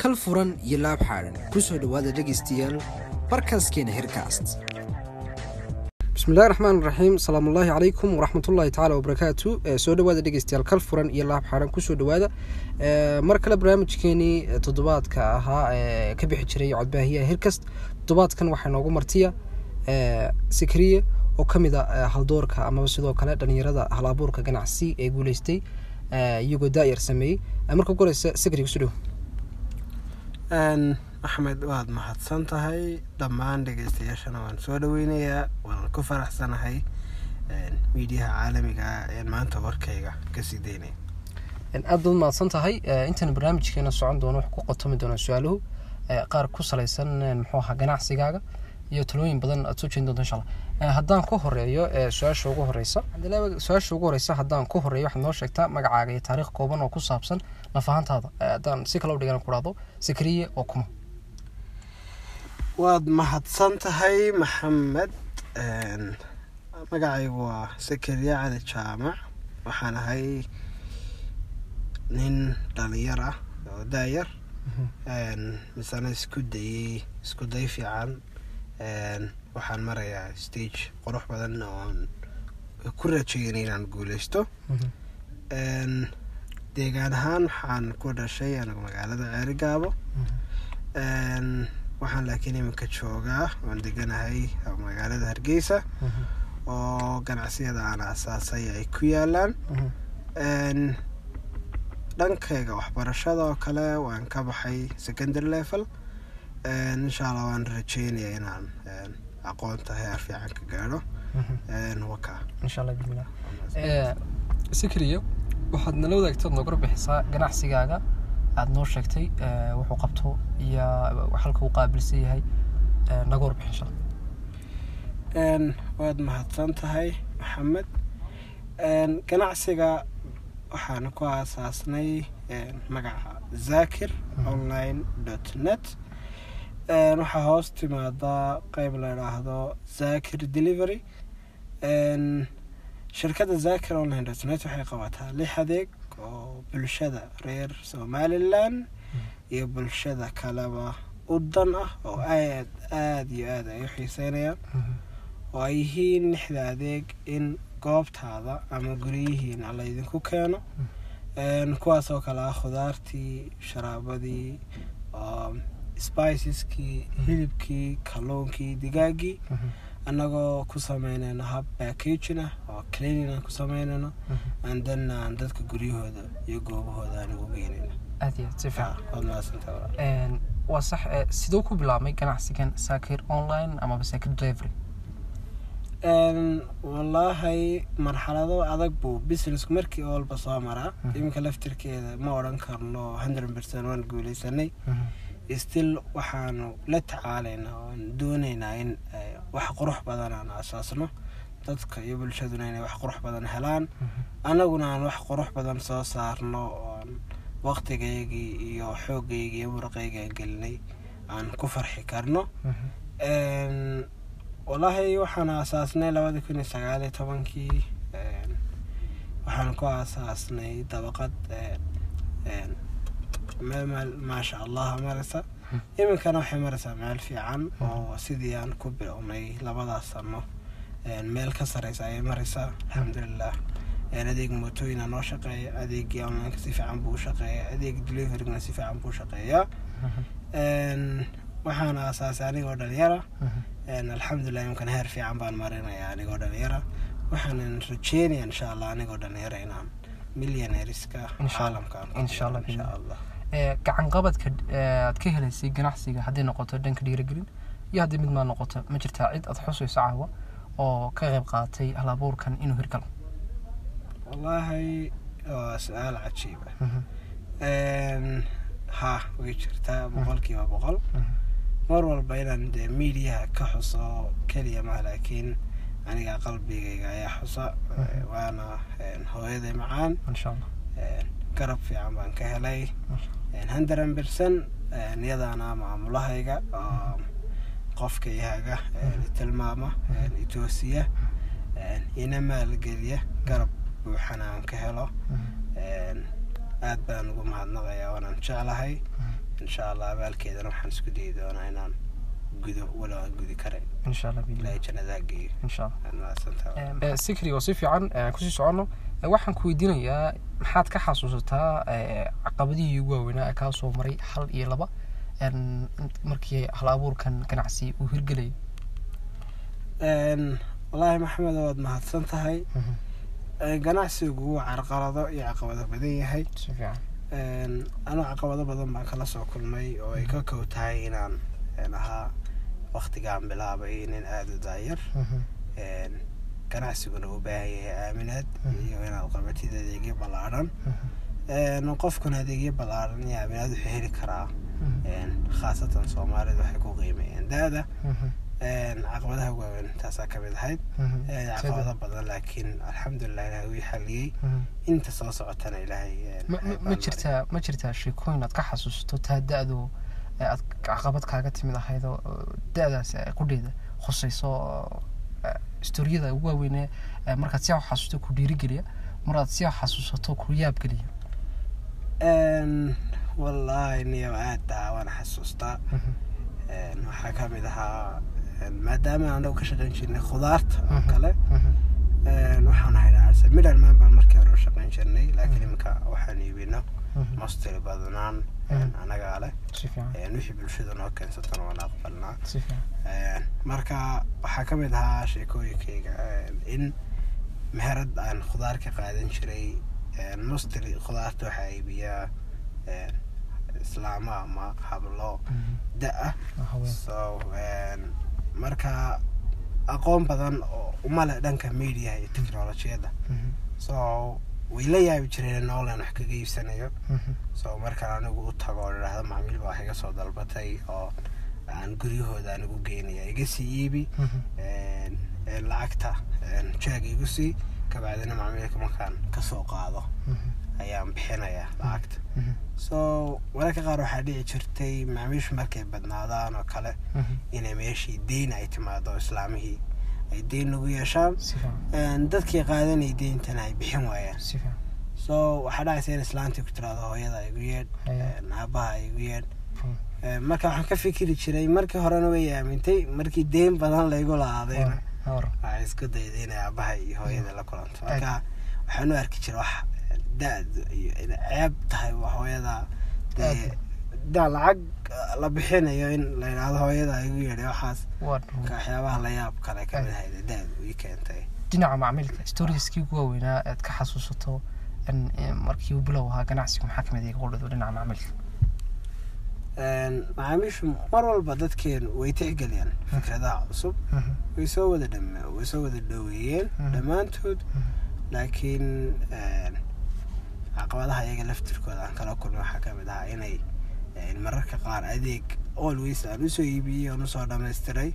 kal furan iyo laab xaadhan ku soo dhowaada dhegaystayaal barkaaskeena herkast bismillahi raxmaan raxiim salaamullaahi calaykum waraxmatullaahi tacaala wabarakaatu soo dhowaada dhegeystayaal kal furan iyo laab xaadhan ku soo dhowaada mar kale barnaamijkeenii toddobaadka ahaa ee ka bixi jiray codbaahiyaha herkast toddobaadkan waxaa noogu martiya sikriye oo ka mid a haldoorka amaba sidoo kale dhalinyarada hal abuurka ganacsi ee guuleystay iyagoo daayar sameeyey. Marka ugu horeysa sikri ku soo dhow axmed waad mahadsan tahay dhammaan dhegeystayaashana waan soo dhaweynayaa waan ku faraxsanahay miidiyaha caalamiga ee maanta warkayga ka sii daynaya aad baad mahadsan tahay intaan barnaamijkeena socon doono wax ku qotomi doona su'aaluhu qaar ku salaysan muxuu ahaa ganacsigaaga iyo talooyin badan aad soo jeedin doonto insha allah haddaan ku horeeyo su'aasha ugu horeysa su'aasha ugu horeysa haddaan ku horeeyo waxaad noo sheegtaa magacaaga iyo taariikh kooban oo ku saabsan lafahantaada. Haddaan si kale u dhigan ku dhahdo sikriye oo kuma waad mahadsan tahay maxamed. Magacaygu waa sakariya cali jaamac waxaan ahay nin dhalinyar ah oo daayar. Misena isku dayey isku day fiican. Waxaan marayaa stage qurux badan oon ku rajeyn inaan guuleysto. Deegaan ahaan waxaan ku dhashay anigu magaalada ceerigaabo waxaan laakiin iminka joogaa oon deganahay magaalada hargeysa. Oo ganacsiyada aan asaasay ay ku yaalaan. Dhankayga waxbarashada oo kale waan ka baxay secondary level. Insha allah waan rajeynaya inaan aqoonta heer fiican ka gaadho. Allah bismillah. Sikriyo waxaad nala wadaagtad nooga bixisaa ganacsigaaga aada noo sheegtay wuxuu qabto iyo halka uu qaabilsan yahay naga warbixin waad mahadsan tahay maxamed. Ganacsiga waxaan ku aasaasnay magaca zakir online dot net. Waxaa hoos timaadaa qeyb la idhaahdo zakir delivery. Shirkadda zakir online dot net waxay qabataa lix adeeg oo bulshada reer somalilan iyo bulshada kaleba u dan ah oo aad aada iyo aada ay u xiiseynayaan. Oo ay yihiin lixda adeeg in goobtaada ama guryihiina laydinku keeno. Kuwaas oo kale ah khudaartii sharaabadii spiceskii hilibkii kalluunkii digaagii annagoo ku sameynayno hab backagin ah oo cleaning aan ku sameynayno. Andanna aan dadka guryahooda iyo goobahooda aan ugu geynayno aad iyo aad si fiican. Mahadsantahay waa sax siduu ku bilaabmay ganacsigan sakir online amaba sakir delivery? Wallaahi marxalado adag buu businessku markii walba soo maraa. Iminka laftirkeeda ma odhan karno hundred percent waan guuleysanay still waxaanu la tacaalaynaa oan dooneynaa in wax qurux badan aan asaasno dadka iyo bulshaduna inay wax qurux badan helaan. Annaguna aan wax qurux badan soo saarno oon waqtigaygii iyo xoogaygii iyo muruqaygii aan gelinay aan ku farxi karno. Wallaahi waxaan aasaasnay labada kun iyo sagaal iyo tobankii. Waxaan ku aasaasnay dabaqad maasha allah maraysa iminkana waxay maraysaa meel fiican oo sidii aan ku bilownay labadaas sano meel ka sareysa ayay maraysaa alxamdulilah adeeg mootooyina noo shaqeeya adeegii onlineka si fiican buu shaqeeya adeeg deliverygna si fiican buu shaqeeyaa waxaan aasaasay anigoo dhalinyara. Alxamdulilah iminkana heer fiican baan marinaya anigoo dhalinyara. Waxaanan rajeynaya insha allah anigoo dhalinyara inaan millionairiska caalamka insha allah insha allah gacan qabadka aad ka helaysay ganacsiga hadday noqoto dhanka dhiirigelin iyo haddii mid maa noqoto ma jirtaa cid aad xusayso caawa oo ka qayb qaadatay hal abuurkan inuu hirgalo wallaahi waa su'aal cajiiba ha way jirtaa boqolkiiba boqol. Mar walba inaan dee miidiyaha ka xuso keliya ma laakiin aniga qalbigayga ayaa xusa waana hooyaday macaan. Garab fiican baan ka helay hundred percent iyadaana maamulahayga oo qofka ihaga tilmaama itoosiya ina maalgeliya garab buuxana aan ka helo. Aad baan ugu mahadnaqayaa waanaan jeclahay. Insha allah abaalkeedana waxaan isku dayi doonaa inaan Eh, sikri oo si fiican eh, ku sii soconno. Eh, waxaan ku weydiinayaa maxaad ka xasuusataa eh, caqabadihii ugu waaweynaa ee kaa soo maray hal iyo laba? Markii hal abuurkan ganacsi uu hirgelayay Een, wallaahi maxamed waad mahadsan tahay. Een, ganacsigu waa carqalado iyo caqabado badan yahay. Anuu caqabado badan baan kala soo kulmay oo ay ka kow tahay inaan ahaa waktigaan bilaabay nin aada u daayar Een, ganacsiguna u baahan yahay aaminaad Mhm. iyo inaad qabatid adeegyo ballaadhan Een, qofkuna adeegyo ballaadhan iyo aaminaad wuxuu heli karaa. Khaasatan soomaalidu waxay ku qiimeeyeen da-da caqabadaha waaweyn taasaa ka mid ahayd. Caqabado badan laakiin alxamdulilah ilaahay wii xaliyey inta soo socotana ilaahay ma jirtaa ma jirtaa sheekooyin aad ka xasuusato taa da-du ee aad caqabad kaaga timid ahayd oo da-daas ee qudheeda khusayso oo, istoriyada ugu waaweynee markaad si xasuusto ku dhiirigeliya maraad si xasuusato ku yaabgeliya wallaahi niyo aad taa waan xasuustaa waxaa ka mid ahaa maadaama anagu ka shaqayn jirnay khudaarta oo kale waxaan haynaa midhalmaan baan markii hore u shaqayn jirnay laakiin iminka waxaan iibino Mhm. mostly badnaan anagaa leh wixii bulshada noo keensatana waan aqbalnaa marka waxaa ka mid ahaa sheekooyinkayga in meherad aan khudaar ka qaadan jiray mostly khudaarta waxaa iibiyaa islaamo ama hablo. Mhm. da'ah so marka aqoon badan oo uma leh dhanka media iyo technolojiyadda Mhm. so way la yaabi jireen in online wax kaga iibsanayo. Mhm. so markaan anigu u tago oo idhaahdo macmiil baa wax iga soo dalbatay oo aan guryahooda anigu geynaya iga sii iibi Mhm. lacagta jeeg igu sii kabacdina macmiilka markaan ka soo qaado. Mhm. ayaan bixinaya lacagta. So mararka qaar waxaa dhici jirtay macmiishu markay badnaadaan oo kale inay meeshii deyn ay timaado islaamihii deyn nagu yeeshaan dadkii qaadanay deyntana ay bixin waayaan. So waxaa dhacaysa in islaantii ku tiraado hooyada igu yeedh aabaha igu yeedh. Marka waxaan ka fikiri jiray markii horena way aamintay markii deyn badan laygu lahaadayna. Waxaan isku dayday inay aabaha iyo hooyada la kulanto marka waxaan u arki jiray wax da-d iyo inay ceeb tahay hooyada. Dee Aad. da lacag uh, la bixinayo in la yidhaahdo hooyada igu yeedhay waxaas. Waxyaabaha la yaab kale ka mid ahayd da-du ii keentay. Dhinaca macmiilka storieskii ugu waaweynaa aad ka xasuusato in in markii bilow ahaa ganacsigu maxaa ka mid iga qudhado dhinaca macmiilka? Macaamiishu mar walba dadkeen way tixgeliyaan fikradaha cusub. Mhm. way soo wada dhame way soo wada dhoweeyeen Mhm. dhammaantood. Laakiin caqabadaha iyaga laftirkooda aan kala kulmay waxaa ka mid ahaa inay mararka qaar adeeg always aan u soo iibiyey aan u soo dhammaystiray.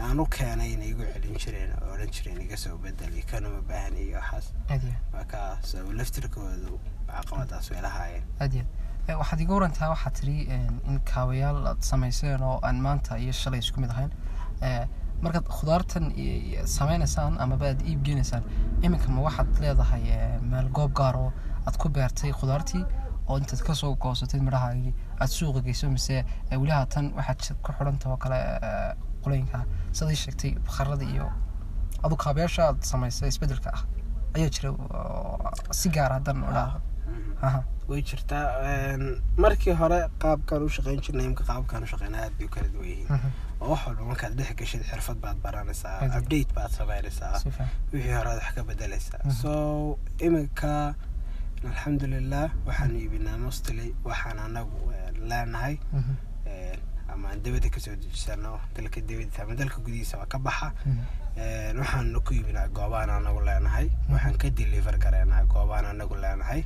Aan u keenay inay igu celin jireen oo odhan jireen iga soo bedel iyo kanuma baahan iyo waxaas. Iyo markaas laftirkoodu caqabadaas way lahaayeen waxaad iga warantaa waxaad tiri in kaabayaal aad samayseen oo aan maanta iyo shalay isku mid ahayn. Markaad khudaartan sameynaysaan amaba aad iib geenaysaan iminka ma waxaad leedahay meel goob gaar oo aad ku beertay khudaartii oo intaad ka soo goosatay midhahaagii aad suuqa geyso mise eh, weli haatan waxaad ku xidhanta oo kale sidaad ii sheegtay bakharada iyo adu kaabayaasha aad samaysay isbeddelka ah ayaa jira si gaar idhaahdo Mhm. aha. Way jirtaa markii hore qaabkaan u jirnay imka qaabkaan u shaqaynaa aad bay u kala duwan yihiin oo wax walba markaad dhex geshid xirfad baad baranaysaa update baad samaynaysaa wixii hore aad wax ka bedelaysaa so iminka alxamdulilah waxaan iibinaa mostly waxaan anagu eh, leenahay. Mhm. eh, ama aan dibadda ka soo dejisano dalka dibadiisa ama dalka gudihiisa waa ka baxa. Mhm. Een, waxaan ku iibinaa goobaan anagu leenahay. Waxaan ka deliver gareynaa goobaan anagu leenahay.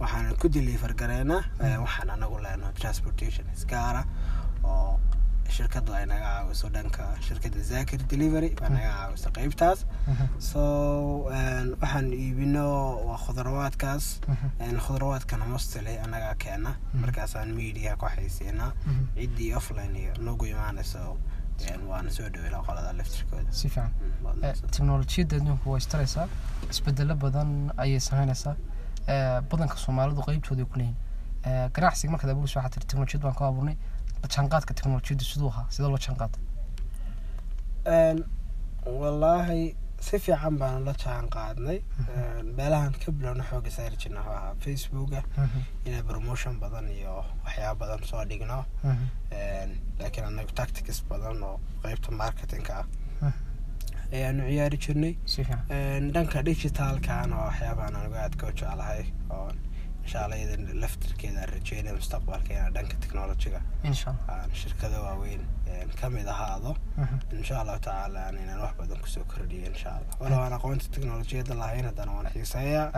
Waxaan ku deliver gareynaa eh, waxaan anagu leenahay transportation isgaara oo shirkadu ay naga caawiso dhanka shirkadda zakir delivery baa naga caawiso qeybtaas Mhm. so waxaan iibino waa khudrawaadkaas. Een, khudrawaadkana mostly anagaa keena. Mhm. markaasaan media ku xaysiinaa ciddii offline iyo nagu imaanayso waana soo dhaweynaa qolada laftirkooda si fiican. Mm, Eh, teknolojiyadda adduunku way istaraysaa isbedelo badan ayay sameynaysaa Eh, badanka soomaalidu qeybtooda ku leeyihiin Eh, ganacsiga markaad abuurayso waxaa tiri teknolojiyad baan ku abuurnay la jaanqaadka teknolojiyaddu siduu ahaa sidoo loo jaanqaada Een, wallaahi si fiican baanu la jaan qaadnay Een, meelahan ka bilowna xooga saari jirna wuxuu ahaa facebooka inaan promotion badan iyo waxyaaba badan soo dhigno. Een, laakiin anagu tactics badan oo qeybta marketingka ah. Ayaanu ciyaari jirnay. Dhanka digitalkana waa waxyaabahan anigu aadka u jeclahay oo insha allah iyada laftirkeeda rajeynaya mustaqbalka inaan dhanka aan shirkado waaweyn een, ka mid ahaado. Insha allahu tacaala inaan wax badan ku soo kordhiyo insha allah walow aan aqoonta teknolojiyadda lahayn haddana waan xiiseeyaa.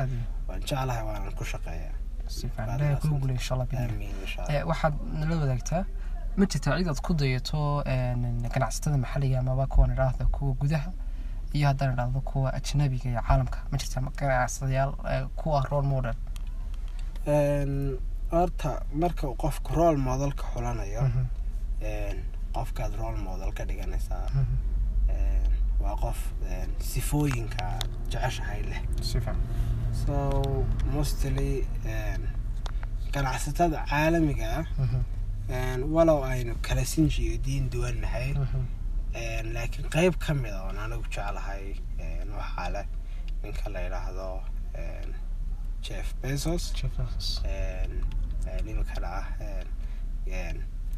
Waan jeclahay waanan ku allah Eh, waxaad nala wadaagtaa ma jirtaa cid aad ku dayato ganacsatada maxalliga amaba kuwan idhaahda kuwa gudaha iyo haddaan idhaahdo kuwa ajnabiga iyo caalamka. Ma jirtaa ganacsadayaal eh, kuwa role model horta marka uu qofku role modelka xulanayo Mhm, qofkaad role model ka dhiganaysaa mhm. waa qof sifooyinka jeceshahay leh. So mostly ganacsatada caalamiga ah Mhm, walow aynu kala sinji iyo diin duwannahay laakiin qeyb ka mid a oon anigu jeclahay waxaa leh ninka la yidhaahdo jeff bezos. Een, iminkana ah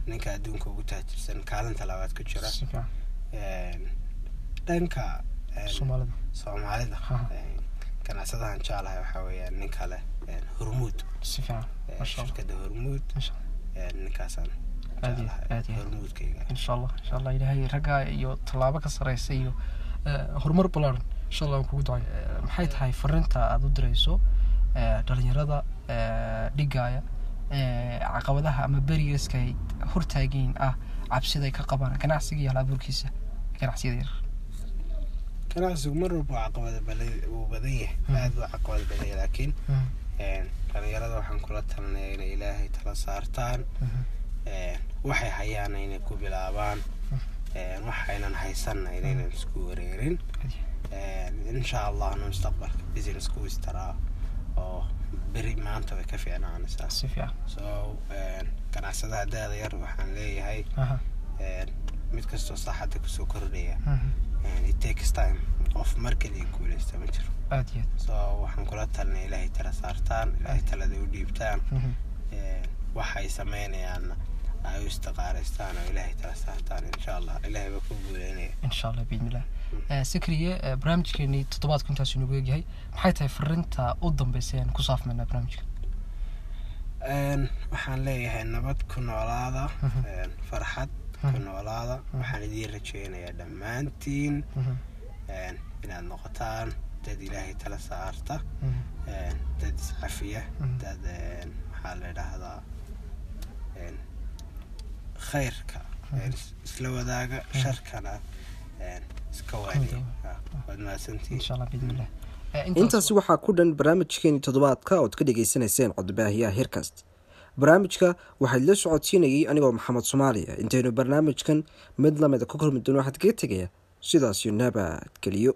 ninka adduunka ugu taajirsan kaalinta labaad ku jira dhanka soomaalida ganacsadahan jeclahay waxaa weeyaan ninka leh een, hormuud shirkadda hormuud ninkaasaan hormuudkayga insha allah insha allah ilaahay raggaa iyo tallaabo ka sareysa iyo eh, horumar ballaaran. Insha allah waan kugu ducay. Eh, maxay tahay fariinta aada u dirayso? eh, dhalinyarada dhigaaya eh, caqabadaha ama berigeska ay hortaagiin ah cabsida ay ka qabaan ganacsiga iyo halabuurkiisa. Ganacsiyada yar. Ganacsigu mar walba caqabada wuu badan yahay. Mhm. aad buu caqabada badan yahay laakiin een, dhalinyarada waxaan kula talinayaa inay ilaahay tala saartaan. Een, waxay hayaana inay ku bilaabaan. Waxaynan haysanna inaynan isku wareerin. Insha allahna mustaqbalka business ku istaraa oo beri maanta way ka so een, ganacsadaha daada yar waxaan leeyahay Aha. een, mid kastoo saaxadda ku soo kordhaya Mhm. een, it takes time. Qof mar kaliya guuleysta ma jiro. Aad iyo aad. So waxaan kula talinay ilaahay tala saartaan ilaahay talada u dhiibtaan. Mhm. Waxay sameynayaanna ay u istiqaaraystaan oo ilaahay tala saartaan insha allah ilaahay baa ku guuleynaya insha allah biidnillah sakriye eh, barnaamijkeenii toddobaadku intaas inagu egyahay maxay tahay fariinta u dambaysa aan ku saafmaynaa barnaamijka waxaan leeyahay nabad ku noolaada farxad ku noolaada waxaan idiin rajeynayaa dhammaantiin inaad noqotaan dad ilaahay tala saarta dad iscafiya dad maxaa la idhaahdaa khayrka isla wadaaga sharkana Ah, biidnillah Eh, intaasi waxaa ku dhan barnaamijkeeni toddobaadka ood ka dhagaysanayseen codbaahiyaha hirkast barnaamijka waxaad la socodsiinayay anigoo maxamed soomaaliya intaynu barnaamijkan mid lamida ku kulmi doono waxaad kaga tegaya sidaasyo nabad geliyo